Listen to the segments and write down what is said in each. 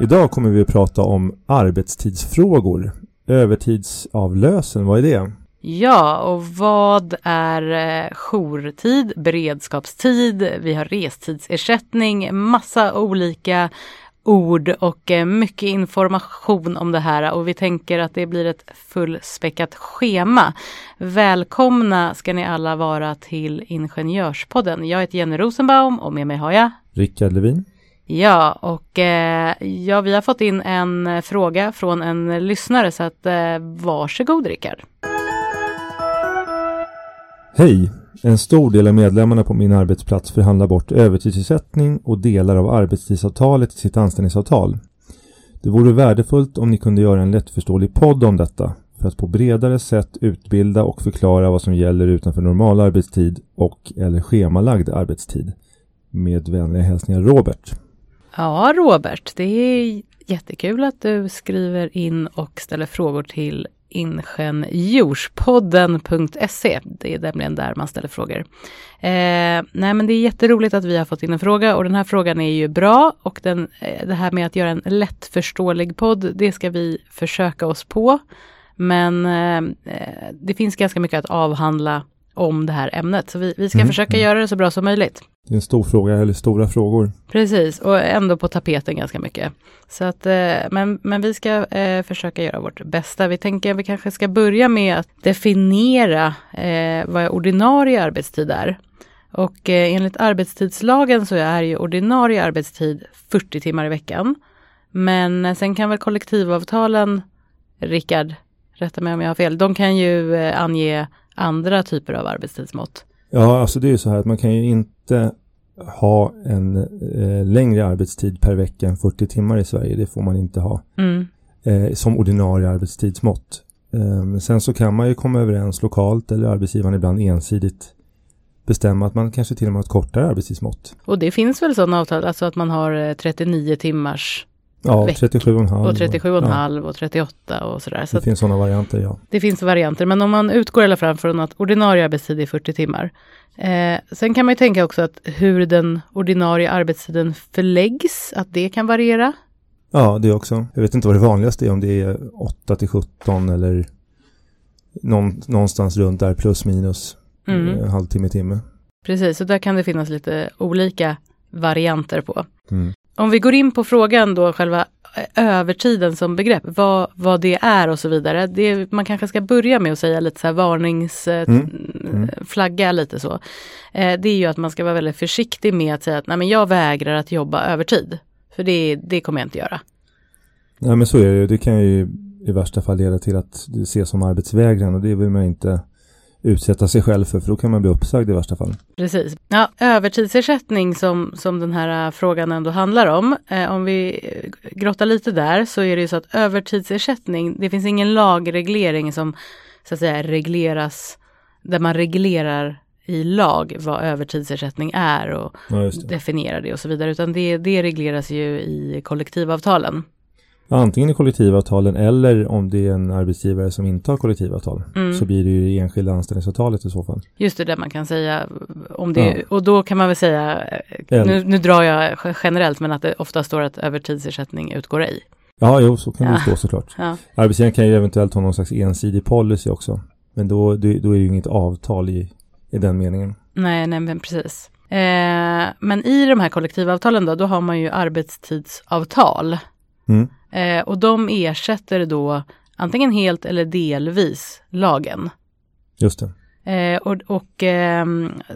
Idag kommer vi att prata om arbetstidsfrågor. Övertidsavlösen, vad är det? Ja, och vad är eh, jourtid, beredskapstid, vi har restidsersättning, massa olika ord och eh, mycket information om det här och vi tänker att det blir ett fullspäckat schema. Välkomna ska ni alla vara till Ingenjörspodden. Jag heter Jenny Rosenbaum och med mig har jag Rickard Levin. Ja, och eh, ja, vi har fått in en eh, fråga från en lyssnare så att eh, varsågod Rickard. Hej! En stor del av medlemmarna på min arbetsplats förhandlar bort övertidsersättning och delar av arbetstidsavtalet i sitt anställningsavtal. Det vore värdefullt om ni kunde göra en lättförståelig podd om detta för att på bredare sätt utbilda och förklara vad som gäller utanför normal arbetstid och eller schemalagd arbetstid. Med vänliga hälsningar Robert. Ja, Robert, det är jättekul att du skriver in och ställer frågor till ingenjorspodden.se. Det är nämligen där man ställer frågor. Eh, nej men det är jätteroligt att vi har fått in en fråga och den här frågan är ju bra och den, eh, det här med att göra en lättförståelig podd, det ska vi försöka oss på. Men eh, eh det finns ganska mycket att avhandla om det här ämnet, så vi, vi ska mm. försöka göra det så bra som möjligt. Det är en stor fråga, eller stora frågor. Precis, och ändå på tapeten ganska mycket. Så att, eh, men, men vi ska eh, försöka göra vårt bästa. Vi tänker att vi kanske ska börja med att definiera eh, vad ordinarie arbetstid är. Och eh, enligt arbetstidslagen så är ju ordinarie arbetstid 40 timmar i veckan. Men sen kan väl kollektivavtalen, Rickard, rätta mig om jag har fel, de kan ju eh, ange andra typer av arbetstidsmått. Ja, alltså det är ju så här att man kan ju inte ha en eh, längre arbetstid per vecka än 40 timmar i Sverige. Det får man inte ha mm. eh, som ordinarie arbetstidsmått. Eh, sen så kan man ju komma överens lokalt eller arbetsgivaren ibland ensidigt bestämma att man kanske till och med har ett kortare arbetstidsmått. Och det finns väl sådana avtal, alltså att man har 39 eh, timmars Ja, 37,5 och 37,5 och, och 38 och sådär. Så det finns sådana varianter, ja. Det finns varianter, men om man utgår i alla fall från att ordinarie arbetstid är 40 timmar. Eh, sen kan man ju tänka också att hur den ordinarie arbetstiden förläggs, att det kan variera. Ja, det också. Jag vet inte vad det vanligaste är, om det är 8 till 17 eller någon, någonstans runt där plus minus mm. eh, halvtimme, timme. Precis, så där kan det finnas lite olika varianter på. Mm. Om vi går in på frågan då, själva eh, övertiden som begrepp, vad, vad det är och så vidare. Det, man kanske ska börja med att säga lite så här varningsflagga mm. mm. lite så. Eh, det är ju att man ska vara väldigt försiktig med att säga att nej men jag vägrar att jobba övertid. För det, det kommer jag inte göra. Nej men så är det ju. Det kan ju i värsta fall leda till att det ses som arbetsvägran och det vill man inte utsätta sig själv för, för då kan man bli uppsagd i värsta fall. Precis. Ja, övertidsersättning som, som den här äh, frågan ändå handlar om. Eh, om vi grottar lite där så är det ju så att övertidsersättning, det finns ingen lagreglering som så att säga regleras, där man reglerar i lag vad övertidsersättning är och ja, det. definierar det och så vidare, utan det, det regleras ju i kollektivavtalen. Antingen i kollektivavtalen eller om det är en arbetsgivare som inte har kollektivavtal. Mm. Så blir det ju det enskilda anställningsavtalet i så fall. Just det, där man kan säga om det, ja. och då kan man väl säga, nu, nu, drar jag generellt, men att det ofta står att övertidsersättning utgår ej. Ja, jo, så kan ja. det stå såklart. Ja. Arbetsgivaren kan ju eventuellt ha någon slags ensidig policy också. Men då, då, då är det ju inget avtal i, i den meningen. Nej, nej men precis. Eh, men i de här kollektivavtalen då, då har man ju arbetstidsavtal. Mm. Eh, och de ersätter då antingen helt eller delvis lagen. Just det. Eh, och och eh,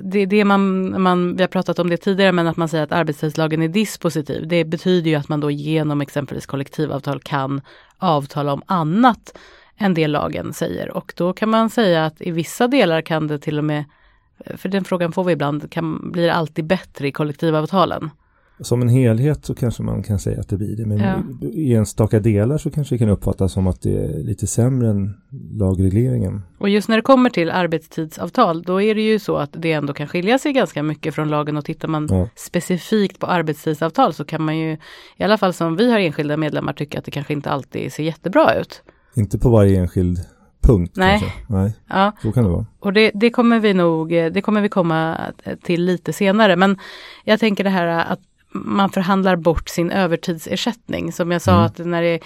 det, det man, man, vi har pratat om det tidigare, men att man säger att arbetstidslagen är dispositiv. Det betyder ju att man då genom exempelvis kollektivavtal kan avtala om annat än det lagen säger. Och då kan man säga att i vissa delar kan det till och med, för den frågan får vi ibland, kan, blir det alltid bättre i kollektivavtalen? Som en helhet så kanske man kan säga att det blir det. Men ja. i enstaka delar så kanske det kan uppfattas som att det är lite sämre än lagregleringen. Och just när det kommer till arbetstidsavtal, då är det ju så att det ändå kan skilja sig ganska mycket från lagen och tittar man ja. specifikt på arbetstidsavtal så kan man ju, i alla fall som vi har enskilda medlemmar, tycka att det kanske inte alltid ser jättebra ut. Inte på varje enskild punkt. Nej. Kanske. Nej, ja. så kan det vara. Och det, det, kommer vi nog, det kommer vi komma till lite senare. Men jag tänker det här att man förhandlar bort sin övertidsersättning. Som jag sa Mm. att när det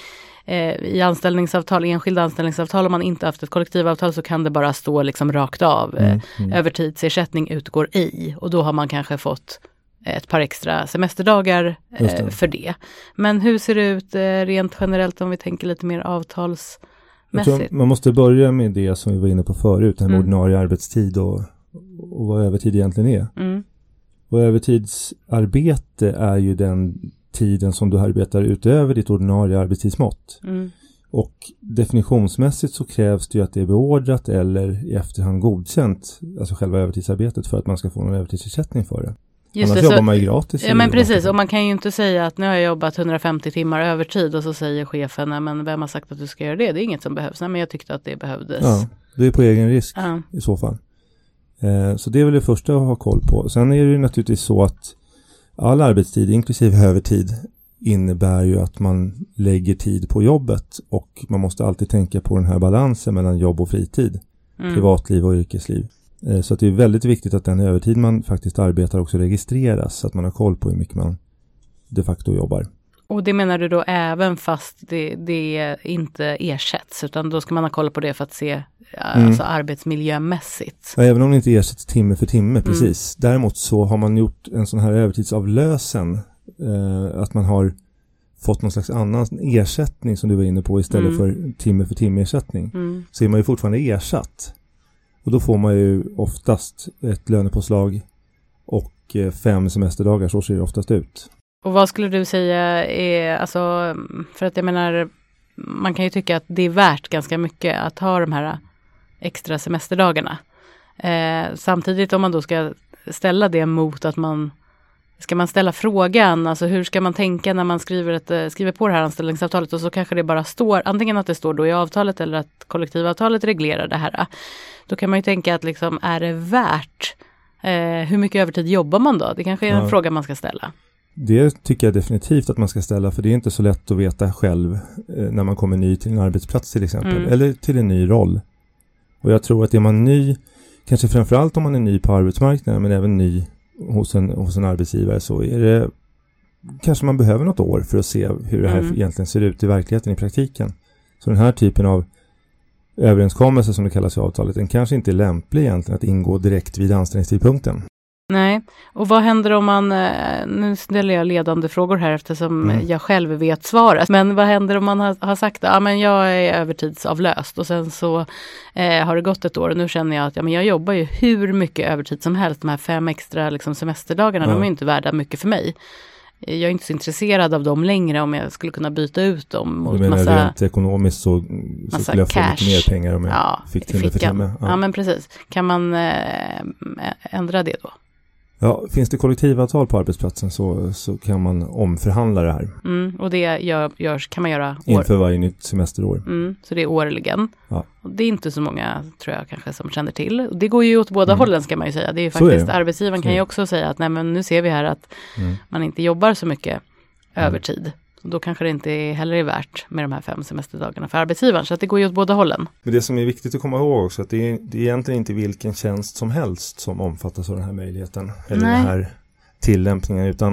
eh, i anställningsavtal, enskilda anställningsavtal, om man inte haft ett kollektivavtal så kan det bara stå liksom rakt av. Eh, Mm, mm. Övertidsersättning utgår i och då har man kanske fått ett par extra semesterdagar eh, det. för det. Men hur ser det ut eh, rent generellt om vi tänker lite mer avtalsmässigt? man måste börja med det som vi var inne på förut, med Mm. ordinarie arbetstid och, och vad övertid egentligen är. Mm, Och övertidsarbete är ju den tiden som du arbetar utöver ditt ordinarie arbetstidsmått. mm, Och definitionsmässigt så krävs det ju att det är beordrat eller i efterhand godkänt, alltså själva övertidsarbetet för att man ska få någon övertidsersättning för det. Just Annars det, jobbar så, man ju gratis. ja men precis, och man kan ju inte säga att nu har jag jobbat 150 timmar övertid och så säger chefen, "Nej, men vem har sagt att du ska göra det? Det är inget som behövs. Nej, men jag tyckte att det behövdes. Ja, det är på egen risk Ja. i så fall. Eh, så det är väl det första att ha koll på. Sen är det ju naturligtvis så att all arbetstid, inklusive övertid, innebär ju att man lägger tid på jobbet och man måste alltid tänka på den här balansen mellan jobb och fritid, Mm. privatliv och yrkesliv. Eh, Så det är väldigt viktigt att den övertid man faktiskt arbetar också registreras så att man har koll på hur mycket man de facto jobbar. Och det menar du då även fast det, det inte ersätts, utan då ska man ha koll på det för att se Mm. alltså arbetsmiljömässigt. Ja, Även om det inte ersätts timme för timme, Mm. precis. Däremot så har man gjort en sån här övertidsavlösen. Eh, att man har fått någon slags annan ersättning som du var inne på istället Mm. för timme för timme ersättning. Mm. Så är man ju fortfarande ersatt. Och då får man ju oftast ett lönepåslag och eh, fem semesterdagar, så ser det oftast ut. Och vad skulle du säga är, alltså, för att jag menar, man kan ju tycka att det är värt ganska mycket att ha de här extra semesterdagarna. Eh, samtidigt om man då ska ställa det mot att man Ska man ställa frågan, alltså hur ska man tänka när man skriver, ett, eh, skriver på det här anställningsavtalet och så kanske det bara står, antingen att det står då i avtalet eller att kollektivavtalet reglerar det här. Då kan man ju tänka att liksom, är det värt, eh, hur mycket övertid jobbar man då? Det kanske är en Ja. fråga man ska ställa. Det tycker jag definitivt att man ska ställa för det är inte så lätt att veta själv eh, när man kommer ny till en arbetsplats till exempel. Mm. Eller till en ny roll. Och jag tror att är man ny, kanske framförallt om man är ny på arbetsmarknaden men även ny hos en, hos en arbetsgivare så är det kanske man behöver något år för att se hur det här Mm. egentligen ser ut i verkligheten i praktiken. Så den här typen av överenskommelse som det kallas i avtalet, den kanske inte är lämplig egentligen att ingå direkt vid anställningstidpunkten. Nej, och vad händer om man, eh, nu ställer jag ledande frågor här eftersom Mm. jag själv vet svaret, men vad händer om man har, har sagt ja men jag är övertidsavlöst och sen så eh, har det gått ett år och nu känner jag att ja, men jag jobbar ju hur mycket övertid som helst, de här fem extra liksom, semesterdagarna, Ja. de är inte värda mycket för mig. Jag är inte så intresserad av dem längre om jag skulle kunna byta ut dem Du mot menar massa rent ekonomiskt så, så skulle jag få cash. lite mer pengar om jag ja, fick timme för timme. Ja. men precis. Kan man eh, ändra det då? Ja, finns det kollektivavtal på arbetsplatsen så, så kan man omförhandla det här Mm, och det gör, görs, kan man göra år, inför varje nytt semesterår. Mm, så det är årligen. Ja. Och det är inte så många, tror jag, kanske som känner till. Det går ju åt båda Mm. hållen ska man ju säga. Det är ju är faktiskt, det. arbetsgivaren Så kan är ju också säga att nej men nu ser vi här att Mm. man inte jobbar så mycket Mm. övertid. Och då kanske det inte heller är värt med de här fem semesterdagarna för arbetsgivaren. Så att det går ju åt båda hållen. Men det som är viktigt att komma ihåg också att det är, det är egentligen inte vilken tjänst som helst som omfattas av den här möjligheten. Eller Nej. den här tillämpningen utan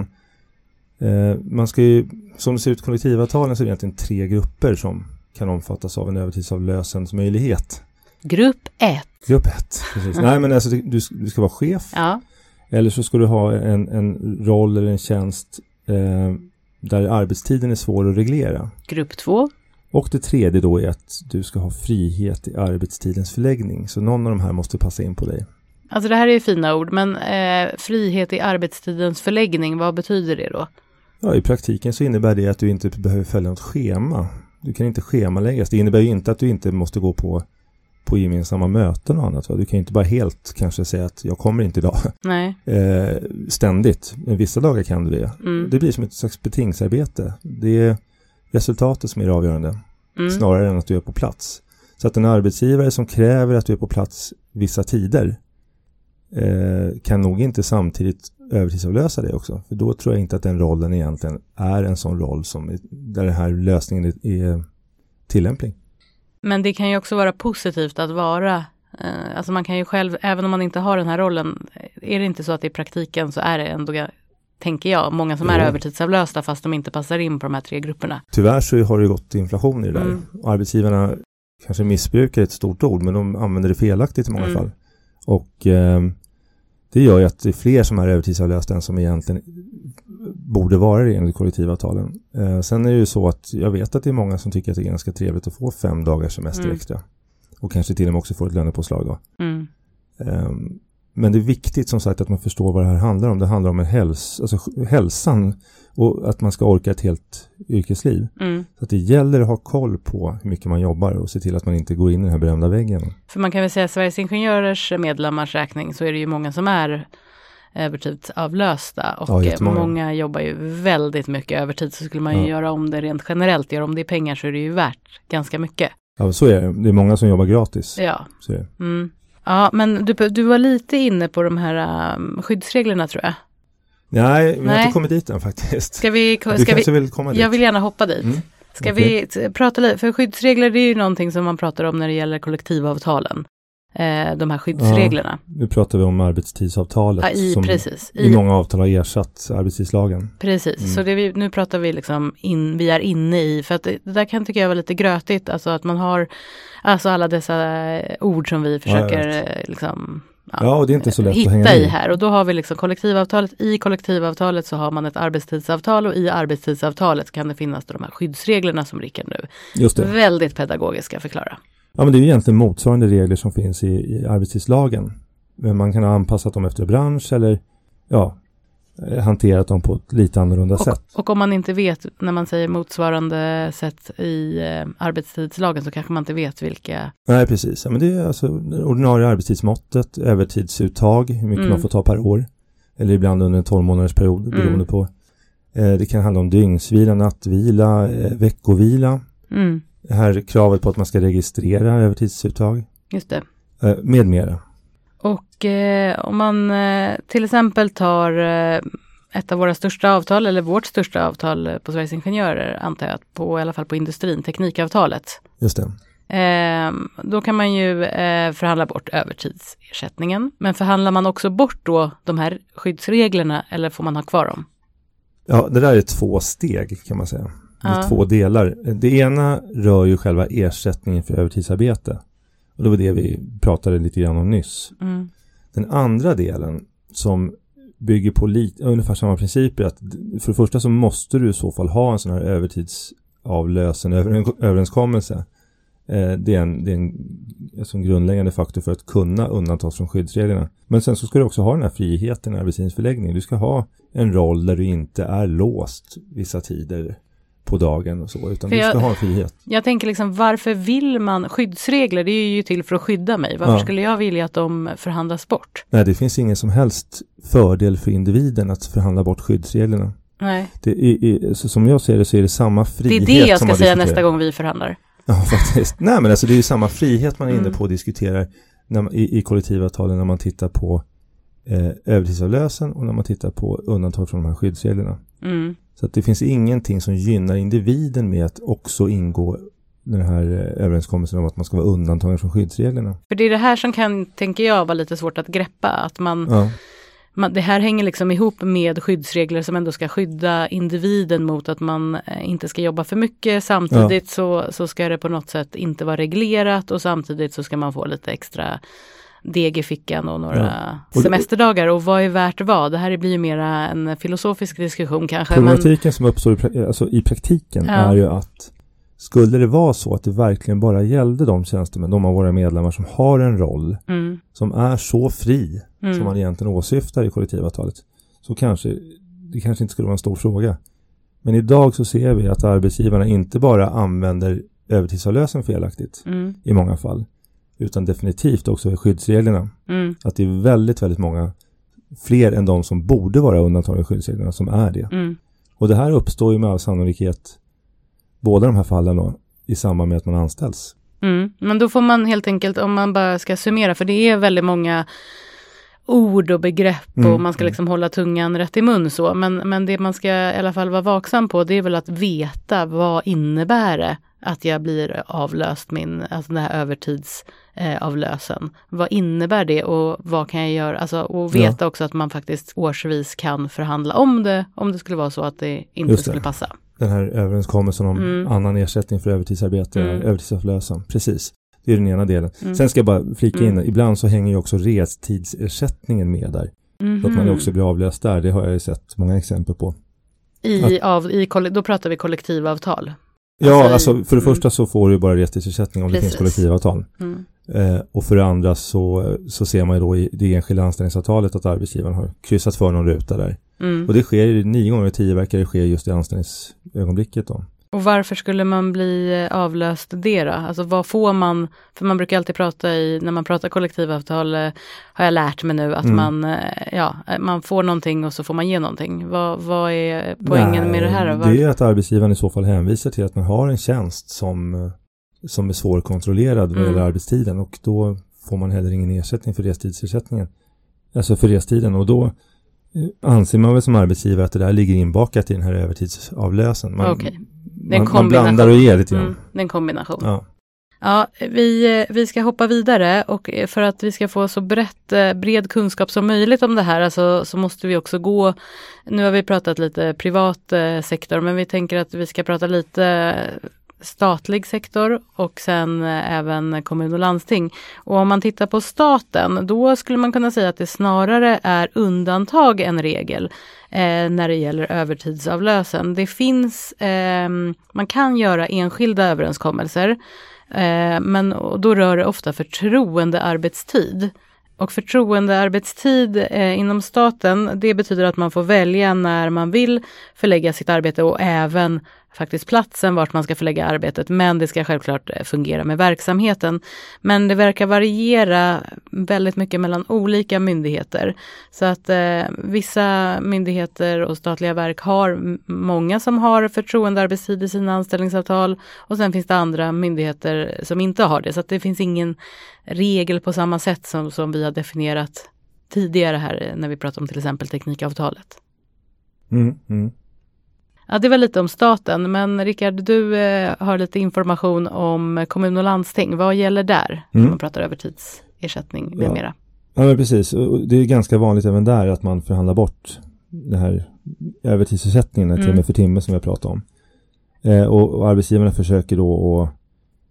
eh, man ska ju, som det ser ut kollektivavtalen så är det egentligen tre grupper som kan omfattas av en övertidsavlösens möjlighet. Grupp 1. Grupp ett, precis. Nej men alltså du, du ska vara chef Ja. Eller så ska du ha en, en roll eller en tjänst eh, där arbetstiden är svår att reglera. Grupp 2. Och det tredje då är att du ska ha frihet i arbetstidens förläggning. Så någon av de här måste passa in på dig. Alltså det här är ju fina ord, men eh, frihet i arbetstidens förläggning, vad betyder det då? Ja, i praktiken så innebär det att du inte behöver följa något schema. Du kan inte schemaläggas. Det innebär ju inte att du inte måste gå på, på gemensamma möten och annat. Va? Du kan ju inte bara helt kanske säga att jag kommer inte idag Nej. eh, ständigt. Men vissa dagar kan du det. Mm. Det blir som ett slags betingsarbete. Det är resultatet som är det avgörande. Mm. snarare än att du är på plats. Så att en arbetsgivare som kräver att du är på plats vissa tider eh, kan nog inte samtidigt övertidsavlösa det också. För då tror jag inte att den rollen egentligen är en sån roll som är, där den här lösningen är, är tillämplig. Men det kan ju också vara positivt att vara, eh, alltså man kan ju själv, även om man inte har den här rollen, är det inte så att i praktiken så är det ändå tänker jag. Många som är Jo. övertidsavlösta fast de inte passar in på de här tre grupperna. Tyvärr så har det gått inflation i det där. Mm. Arbetsgivarna kanske missbrukar ett stort ord men de använder det felaktigt i många Mm. fall. Och eh, det gör ju att det är fler som är övertidsavlösta än som egentligen borde vara det enligt kollektivavtalen. Eh, sen är det ju så att jag vet att det är många som tycker att det är ganska trevligt att få fem dagars semester Mm. extra. Och kanske till och med också få ett lönepåslag då. Mm. Ehm, Men det är viktigt som sagt att man förstår vad det här handlar om. Det handlar om en häls alltså hälsan och att man ska orka ett helt yrkesliv. Mm. Så att det gäller att ha koll på hur mycket man jobbar och se till att man inte går in i den här berömda väggen. För man kan väl säga Sveriges Ingenjörers medlemmars räkning så är det ju många som är övertidsavlösta och Ja, eh, många jobbar ju väldigt mycket övertid så skulle man ju Ja. göra om det rent generellt, göra om det i pengar så är det ju värt ganska mycket. Ja, så är det. Det är många som jobbar gratis. Ja, mm. ja men du, du var lite inne på de här um, skyddsreglerna tror jag. Nej, vi har Nej. inte kommit dit än faktiskt. Ska vi, du ska kanske vi vill komma dit? jag vill gärna hoppa dit. Mm, Ska okej. vi prata lite, för skyddsregler det är ju någonting som man pratar om när det gäller kollektivavtalen. Eh, de här skyddsreglerna. Nu pratar vi om arbetstidsavtalet Ja, i, som precis. i många avtal har ersatt arbetstidslagen. Precis, Mm. så vi, nu pratar vi liksom in, vi är inne i, för att det, det där kan tycka jag vara lite grötigt, alltså att man har alltså alla dessa eh, ord som vi försöker eh, liksom Ja, och det är inte så lätt att hitta hänga i i. här och då har vi liksom kollektivavtalet, i kollektivavtalet så har man ett arbetstidsavtal och i arbetstidsavtalet kan det finnas de här skyddsreglerna som Rickard nu Just det. väldigt pedagogiska förklara. Ja, men det är ju egentligen motsvarande regler som finns i, i arbetstidslagen. Men man kan ha anpassat dem efter bransch eller ja, eh, hanterat dem på ett lite annorlunda sätt. Och, och om man inte vet, när man säger motsvarande sätt i eh, arbetstidslagen så kanske man inte vet vilka Nej, precis. Ja, men det är alltså det ordinarie arbetstidsmåttet, övertidsuttag, hur mycket Mm. man får ta per år. Eller ibland under en 12 månaders period Mm. beroende på. Eh, det kan handla om dygnsvila, nattvila, eh, veckovila. Mm, Här kravet på att man ska registrera övertidsuttag just det. eh, med mera. Och eh, om man eh, till exempel tar eh, ett av våra största avtal, eller vårt största avtal på Sveriges Ingenjörer, antar jag, på, i alla fall på industrin, teknikavtalet. Just det. Eh, då kan man ju eh, förhandla bort övertidsersättningen. Men förhandlar man också bort då de här skyddsreglerna eller får man ha kvar dem? Ja, det där är två steg kan man säga. Ja. två delar. Det ena rör ju själva ersättningen för övertidsarbete. Och det var det vi pratade lite grann om nyss. Mm. Den andra delen som bygger på lite, ungefär samma principer. Att för det första så måste du i så fall ha en sån här övertidsavlösen över- överenskommelse. Eh, Det är en, det är en, alltså en grundläggande faktor för att kunna undantas från skyddsreglerna. Men sen så ska du också ha den här friheten i arbetstidens förläggning. Du ska ha en roll där du inte är låst vissa tider på dagen och så. Utan För du ska jag- ha frihet. Jag tänker liksom varför vill man skyddsregler? Det är ju till för att skydda mig. Varför Ja. skulle jag vilja att de förhandlas bort? Nej, det finns ingen som helst fördel för individen att förhandla bort skyddsreglerna. Nej, Det är, är, som jag ser det så är det samma det frihet är det jag ska säga nästa gång vi förhandlar. Ja, faktiskt. Nej, men alltså det är ju samma frihet man är inne Mm. på och diskuterar man, i, i kollektivavtalen när man tittar på eh, övertidsavlösen och när man tittar på undantag från de här skyddsreglerna. Mm. Så att det finns ingenting som gynnar individen med att också ingå den här eh, överenskommelsen om att man ska vara undantagen från skyddsreglerna. För det är det här som kan, tänker jag, vara lite svårt att greppa. Att man, Ja, man, det här hänger liksom ihop med skyddsregler som ändå ska skydda individen mot att man eh, inte ska jobba för mycket. Samtidigt så, så ska det på något sätt inte vara reglerat och samtidigt så ska man få lite extra deg i fickan och några Ja. Och semesterdagar. Och vad är värt vad? Det här blir ju mera en filosofisk diskussion kanske. Men, Problematiken som uppstår i, pra- alltså i praktiken Ja. är ju att skulle det vara så att det verkligen bara gällde de tjänstemän, de av våra medlemmar som har en roll mm, som är så fri mm, som man egentligen åsyftar i kollektivavtalet så kanske det kanske inte skulle vara en stor fråga. Men idag så ser vi att arbetsgivarna inte bara använder övertidsavlösen felaktigt mm, i många fall utan definitivt också i skyddsreglerna. mm, Att det är väldigt, väldigt många fler än de som borde vara undantagna i skyddsreglerna som är det. mm. Och det här uppstår ju med all sannolikhet båda de här fallen då, i samband med att man anställs. Mm. Men då får man helt enkelt, om man bara ska summera, för det är väldigt många ord och begrepp Mm, och man ska mm. liksom hålla tungan rätt i mun så. Men, men det man ska i alla fall vara vaksam på det är väl att veta vad innebär det att jag blir avlöst min, alltså den här övertidsavlösen. Eh, vad innebär det och vad kan jag göra? Alltså, och veta ja. också att man faktiskt årsvis kan förhandla om det om det skulle vara så att det inte det. skulle passa. Den här överenskommelsen om mm. annan ersättning för övertidsarbete, mm. övertidsavlösa. Precis. Det är den ena delen. Mm. Sen ska jag bara flika in, mm. ibland så hänger ju också restidsersättningen med där. Mm. Så att man också blir avlöst där, det har jag ju sett många exempel på. I, att, av, i, då pratar vi kollektivavtal. Ja, alltså, alltså för det mm. första så får du bara restidsersättning om Precis. det finns kollektivavtal. Mm. Eh, och för det andra så, så ser man ju då i det enskilda anställningsavtalet att arbetsgivaren har kryssat för någon ruta där. Mm. Och det sker nio gånger i tio verkar det ske just i anställningsögonblicket då. Och varför skulle man bli avlöst det då? Alltså vad får man? För man brukar alltid prata i, när man pratar kollektivavtal, eh, har jag lärt mig nu, att mm. man, eh, ja, man får någonting och så får man ge någonting. Vad, vad är poängen Nej, med det här? Var... Det är att arbetsgivaren i så fall hänvisar till att man har en tjänst som, som är svårkontrollerad vad mm. gäller arbetstiden och då får man heller ingen ersättning för restidsersättningen. Alltså för restiden och då anser man väl som arbetsgivare att det där ligger inbakat i den här övertidsavlösen. Man, okay. Man, man, blandar och ger lite grann. Mm, det är en kombination. Ja. Ja, vi, vi ska hoppa vidare och för att vi ska få så brett, eh, bred kunskap som möjligt om det här alltså, så måste vi också gå, nu har vi pratat lite privat eh, sektor men vi tänker att vi ska prata lite statlig sektor och sen eh, även kommun och landsting. Och om man tittar på staten, då skulle man kunna säga att det snarare är undantag än regel eh, när det gäller övertidsavlösen. Det finns, eh, man kan göra enskilda överenskommelser, eh, men då rör det ofta förtroendearbetstid. Och förtroendearbetstid eh, inom staten, det betyder att man får välja när man vill förlägga sitt arbete och även faktiskt platsen vart man ska förlägga arbetet, men det ska självklart eh, fungera med verksamheten. Men det verkar variera väldigt mycket mellan olika myndigheter. Så att eh, vissa myndigheter och statliga verk har många som har förtroendearbetstid i sina anställningsavtal och sen finns det andra myndigheter som inte har det. Så att det finns ingen regel på samma sätt som, som vi har definierat tidigare här eh, när vi pratar om till exempel teknikavtalet. Mm, mm. Ja, det var lite om staten, men Rickard, du eh, har lite information om kommun och landsting. Vad gäller där? Mm. När man pratar övertidsersättning med ja. mera. Ja, men precis. Det är ganska vanligt även där att man förhandlar bort den här övertidsersättningen, mm. timme för timme som jag pratade om. Eh, och, och arbetsgivarna försöker då att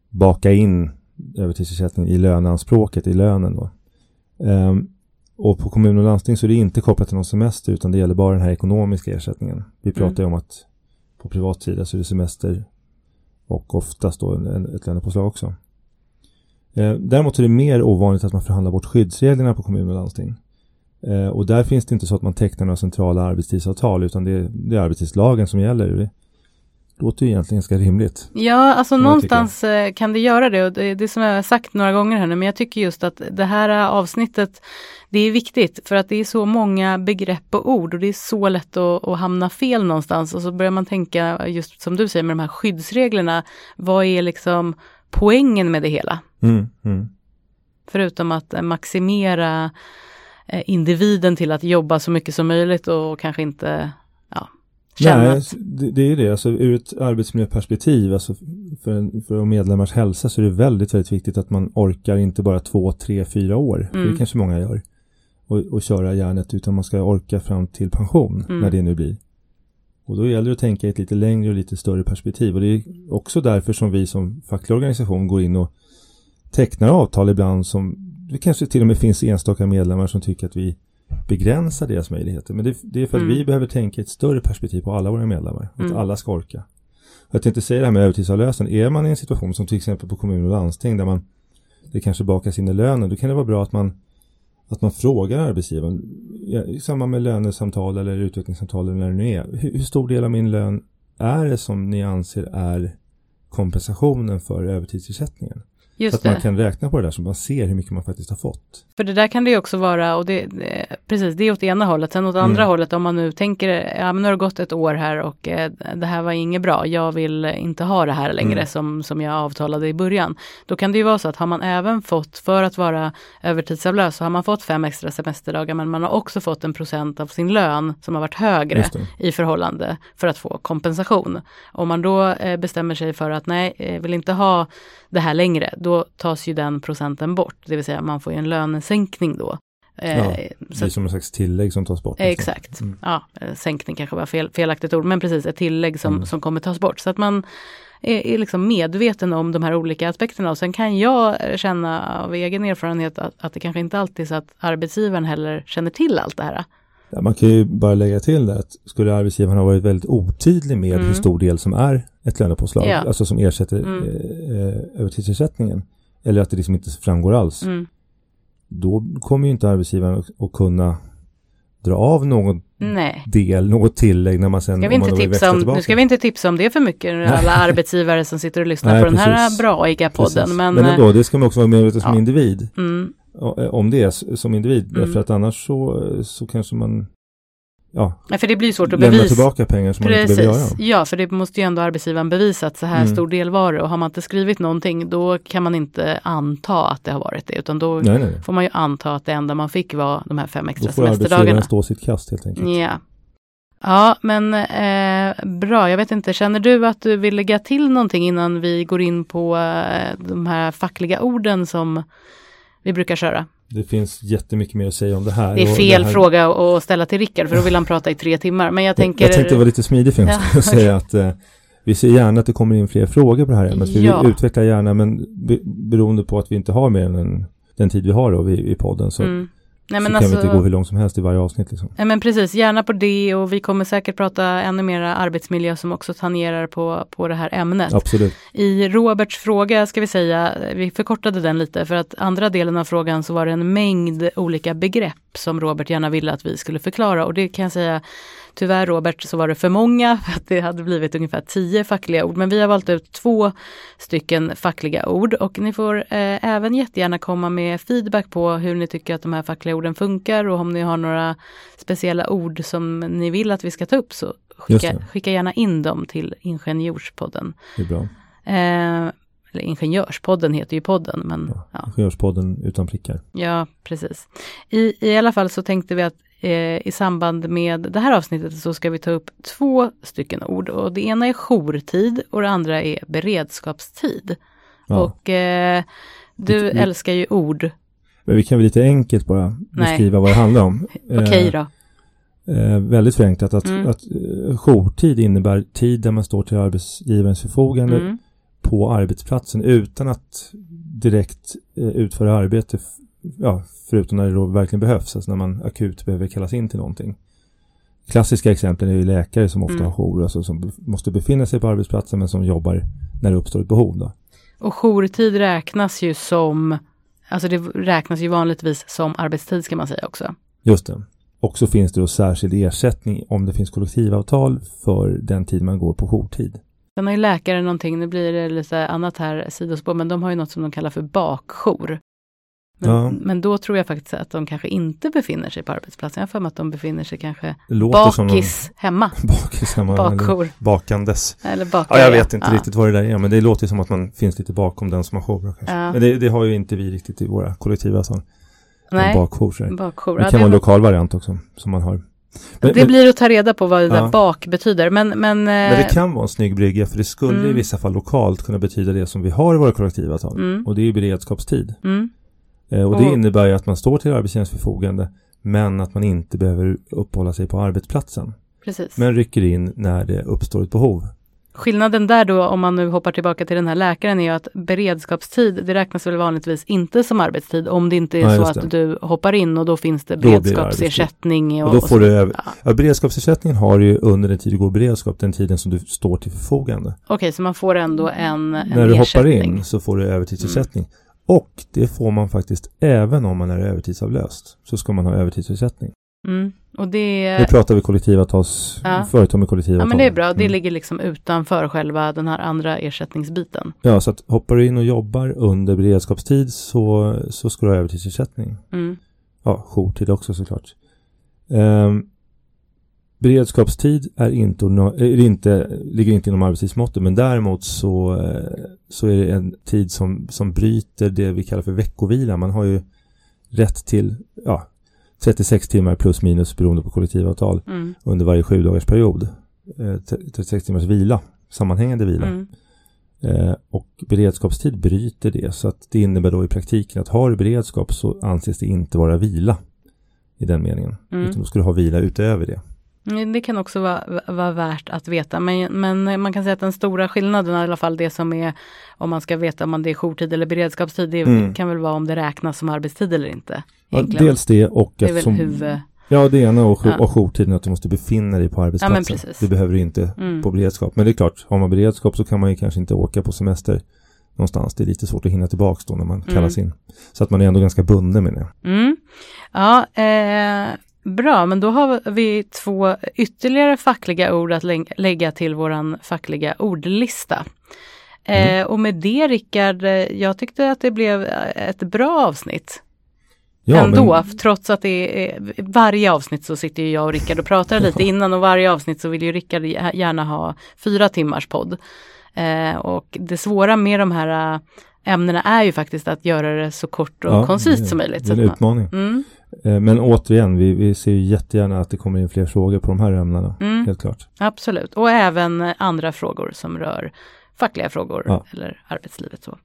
baka in övertidsersättning i löneanspråket, i lönen då. Eh, och på kommun och landsting så är det inte kopplat till någon semester utan det gäller bara den här ekonomiska ersättningen. Vi pratar mm. ju om att på privat sida så är det semester och oftast då en, ett lönepåslag också. Eh, däremot är det mer ovanligt att man förhandlar bort skyddsreglerna på kommun och landsting. Eh, och där finns det inte så att man tecknar några centrala arbetstidsavtal utan det är, det är arbetstidslagen som gäller. Låter ju egentligen ganska rimligt. Ja, alltså någonstans eh, kan det göra det och det det som jag har sagt några gånger här nu men jag tycker just att det här avsnittet det är viktigt för att det är så många begrepp och ord och det är så lätt att, att, hamna fel någonstans och så börjar man tänka just som du säger med de här skyddsreglerna. Vad är liksom poängen med det hela? Mm, mm. Förutom att maximera eh, individen till att jobba så mycket som möjligt och kanske inte ja, Nej, att... det, det är det. Alltså, ur ett arbetsmiljöperspektiv, alltså för, en, för medlemmars hälsa så är det väldigt, väldigt viktigt att man orkar inte bara två, tre, fyra år. Mm. Det kanske många gör och, och köra järnet utan man ska orka fram till pension mm. när det nu blir. Och då gäller det att tänka i ett lite längre och lite större perspektiv och det är också därför som vi som facklig organisation går in och tecknar avtal ibland som det kanske till och med finns enstaka medlemmar som tycker att vi begränsar deras möjligheter. Men det, det är för att mm. vi behöver tänka i ett större perspektiv på alla våra medlemmar. Att mm. alla ska orka. Jag tänkte säga det här med övertidsavlösen. Är man i en situation som till exempel på kommun och landsting där man det kanske bakas in i lönen, då kan det vara bra att man att man frågar arbetsgivaren i samband med lönesamtal eller utvecklingssamtal eller när det nu är. Hur, hur stor del av min lön är det som ni anser är kompensationen för övertidsersättningen? Just så att det. man kan räkna på det där så man ser hur mycket man faktiskt har fått. För det där kan det ju också vara, och det, det, precis, det är åt ena hållet. Sen åt andra Mm. hållet, om man nu tänker, ja men nu har det gått ett år här och eh, det här var inget bra, jag vill inte ha det här längre Mm. som, som jag avtalade i början. Då kan det ju vara så att har man även fått, för att vara övertidsavlös, så har man fått fem extra semesterdagar, men man har också fått en procent av sin lön som har varit högre i förhållande för att få kompensation. Om man då eh, bestämmer sig för att nej, jag vill inte ha det här längre, då tas ju den procenten bort. Det vill säga man får ju en lönesänkning då. Eh, Ja, så Det blir som en slags tillägg som tas bort. Eh, liksom. Exakt. Mm. Ja, eh, sänkning kanske var fel, felaktigt ord, men precis ett tillägg som, Mm. som kommer tas bort. Så att man är, är liksom medveten om de här olika aspekterna. Och sen kan jag känna av egen erfarenhet att, att det kanske inte alltid är så att arbetsgivaren heller känner till allt det här. Man kan ju bara lägga till det att skulle arbetsgivaren ha varit väldigt otydlig med Mm. hur stor del som är ett lönepåslag, Ja. alltså som ersätter Mm. eh, eh, övertidsersättningen, eller att det liksom inte framgår alls, Mm. då kommer ju inte arbetsgivaren att, kunna dra av någon Nej. del, något tillägg när man sen Ska vi inte tipsa om, tillbaka. nu ska vi inte tipsa om det för mycket, nu, alla arbetsgivare som sitter och lyssnar Nej, på den här precis. braiga podden. Precis. Men, Men ändå, det ska man också vara medveten som ja. individ mm, om det s- som individ. Mm. Därför att annars så, så kanske man ja, nej, för det blir svårt att bevisa. tillbaka pengar som man inte behöver göra. Precis, ja för det måste ju ändå arbetsgivaren bevisa att så här Mm. stor del var det och har man inte skrivit någonting då kan man inte anta att det har varit det utan då Nej, nej. får man ju anta att det enda man fick var de här fem Då extra får arbetsgivaren semesterdagarna. stå sitt kast helt enkelt. Ja. Ja, men eh, bra. Jag vet inte, känner du att du vill lägga till någonting innan vi går in på eh, de här fackliga orden som vi brukar köra? Det finns jättemycket mer att säga om det här. Det är fel här, fråga att ställa till Rickard för då vill han prata i tre timmar. Men jag tänker... Jag tänkte vara lite smidig för Ja, och säga att eh, vi ser gärna att det kommer in fler frågor på det här ämnet. Ja. vi utvecklar gärna, men be, beroende på att vi inte har mer än en, den tid vi har då i, i podden så, Mm. Nej, så men kan vi alltså, inte gå hur långt som helst i varje avsnitt. Liksom. Nej, men precis, gärna på det och vi kommer säkert prata ännu mer arbetsmiljö som också tangerar på, på det här ämnet. Absolut. I Roberts fråga ska vi säga, vi förkortade den lite för att andra delen av frågan så var det en mängd olika begrepp som Robert gärna ville att vi skulle förklara och det kan jag säga Tyvärr Robert så var det för många för att det hade blivit ungefär tio fackliga ord men vi har valt ut två stycken fackliga ord och ni får eh, även jättegärna komma med feedback på hur ni tycker att de här fackliga orden funkar och om ni har några speciella ord som ni vill att vi ska ta upp så skicka, skicka gärna in dem till Ingenjorspodden. Det är bra. Eh, eller Ingenjörspodden heter ju podden, men Ja. ja, Ingenjörspodden utan prickar. ja precis. I, I alla fall så tänkte vi att eh, i samband med det här avsnittet så ska vi ta upp två stycken ord och det ena är jourtid och det andra är beredskapstid. Ja. Och eh, du Vi- älskar ju ord. Men vi kan väl lite enkelt bara Nej. beskriva vad det handlar om. Okej Eh, då. Eh, väldigt förenklat att, Mm. att eh, jourtid innebär tid där man står till arbetsgivarens förfogande Mm. på arbetsplatsen utan att direkt eh, utföra arbete, ja, förutom när det då verkligen behövs, alltså när man akut behöver kallas in till någonting. Klassiska exempel är ju läkare som ofta Mm. har jour, alltså som måste befinna sig på arbetsplatsen men som jobbar när det uppstår ett behov. Då. Och jourtid räknas ju som, alltså det räknas ju vanligtvis som arbetstid ska man säga också. Just det. Och så finns det då särskild ersättning om det finns kollektivavtal för den tid man går på jourtid. Sen har ju läkare någonting, nu blir det lite annat här sidospår, men de har ju något som de kallar för bakjour. Men, Ja. men då tror jag faktiskt att de kanske inte befinner sig på arbetsplatsen. Jag har för mig att de befinner sig kanske som bakis hemma. bakis hemma. eller Bakjour. Bakandes. Eller bakis. Ja, jag vet inte ja. riktigt vad det där är, men det låter som att man finns lite bakom den som har jour. Kanske. Ja. Men det, det har ju inte vi riktigt i våra kollektivavtal. Nej, Bakjour. så här. bakjour. Det kan vara en lokal variant också som man har. Men, det men, blir att ta reda på vad det där bak betyder. Men, men, men eh, det kan vara en snygg brygga för det skulle Mm. i vissa fall lokalt kunna betyda det som vi har i våra kollektivavtal. mm, Och det är ju beredskapstid. mm, Eh, och det Och- innebär ju att man står till arbetsgivarens förfogande men att man inte behöver uppehålla sig på arbetsplatsen. precis. Men rycker in när det uppstår ett behov. Skillnaden där då, om man nu hoppar tillbaka till den här läkaren, är ju att beredskapstid, det räknas väl vanligtvis inte som arbetstid om det inte är Ja, så att du hoppar in och då finns det beredskapsersättning. Och då får så- du över, Ja. ja, beredskapsersättningen har du ju under den tid du går beredskap, den tiden som du står till förfogande. Okej, så man får ändå en, en När du hoppar ersättning. in så får du övertidsersättning. Och det får man faktiskt även om man är övertidsavlöst. Så ska man ha övertidsersättning. Mm. Och det, Nu pratar vi kollektivavtals, Ja. företag med kollektivavtal. ja, men det är bra. Det Mm. ligger liksom utanför själva den här andra ersättningsbiten. Ja, så att hoppar du in och jobbar under beredskapstid så, så ska du ha övertidsersättning. Mm. Ja, jourtid också såklart. Ehm, beredskapstid är inte, ordina- är inte, ligger inte inom arbetstidsmåttet men däremot så, eh, så är det en tid som, som bryter det vi kallar för veckovila. Man har ju rätt till ja, 36 timmar plus minus beroende på kollektivavtal Mm. under varje sju dagars period. Eh, 36 timmars vila, sammanhängande vila. Mm. Eh, och beredskapstid bryter det så att det innebär då i praktiken att har du beredskap så anses det inte vara vila i den meningen. Mm. Utan då ska du ha vila utöver det. Mm, Det kan också vara, vara värt att veta, men, men man kan säga att den stora skillnaden, i alla fall det som är, om man ska veta om det är jourtid eller beredskapstid, det Mm. kan väl vara om det räknas som arbetstid eller inte. Ja, dels det och det är väl huvud... Ja, det ena och, Ja. och jourtiden att du måste befinna dig på arbetsplatsen. precis. det behöver du inte Mm. på beredskap. Men det är klart, har man beredskap så kan man ju kanske inte åka på semester någonstans. Det är lite svårt att hinna tillbaks då när man Mm. kallas in. Så att man är ändå ganska bunden med det. Mm. Ja, eh, bra, men då har vi två ytterligare fackliga ord att lä- lägga till våran fackliga ordlista. Eh, och med det Rickard, eh, jag tyckte att det blev eh, ett bra avsnitt. Ja, Ändå, men, trots att det är varje avsnitt så sitter ju jag och Rickard och pratar lite innan och varje avsnitt så vill ju Rickard gä- gärna ha fyra timmars podd. Eh, och det svåra med de här eh, ämnena är ju faktiskt att göra det så kort och ja, koncist som möjligt. Det är en utmaning. Mm, Eh, Men återigen, vi, vi ser ju jättegärna att det kommer in fler frågor på de här ämnena. mm, Helt klart. absolut, och även eh, andra frågor som rör fackliga frågor Ja. eller arbetslivet. Så.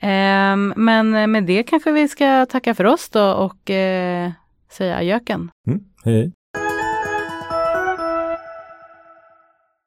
Ehm, men eh, med det kanske vi ska tacka för oss då och eh, säga ajöken. Mm. Hej.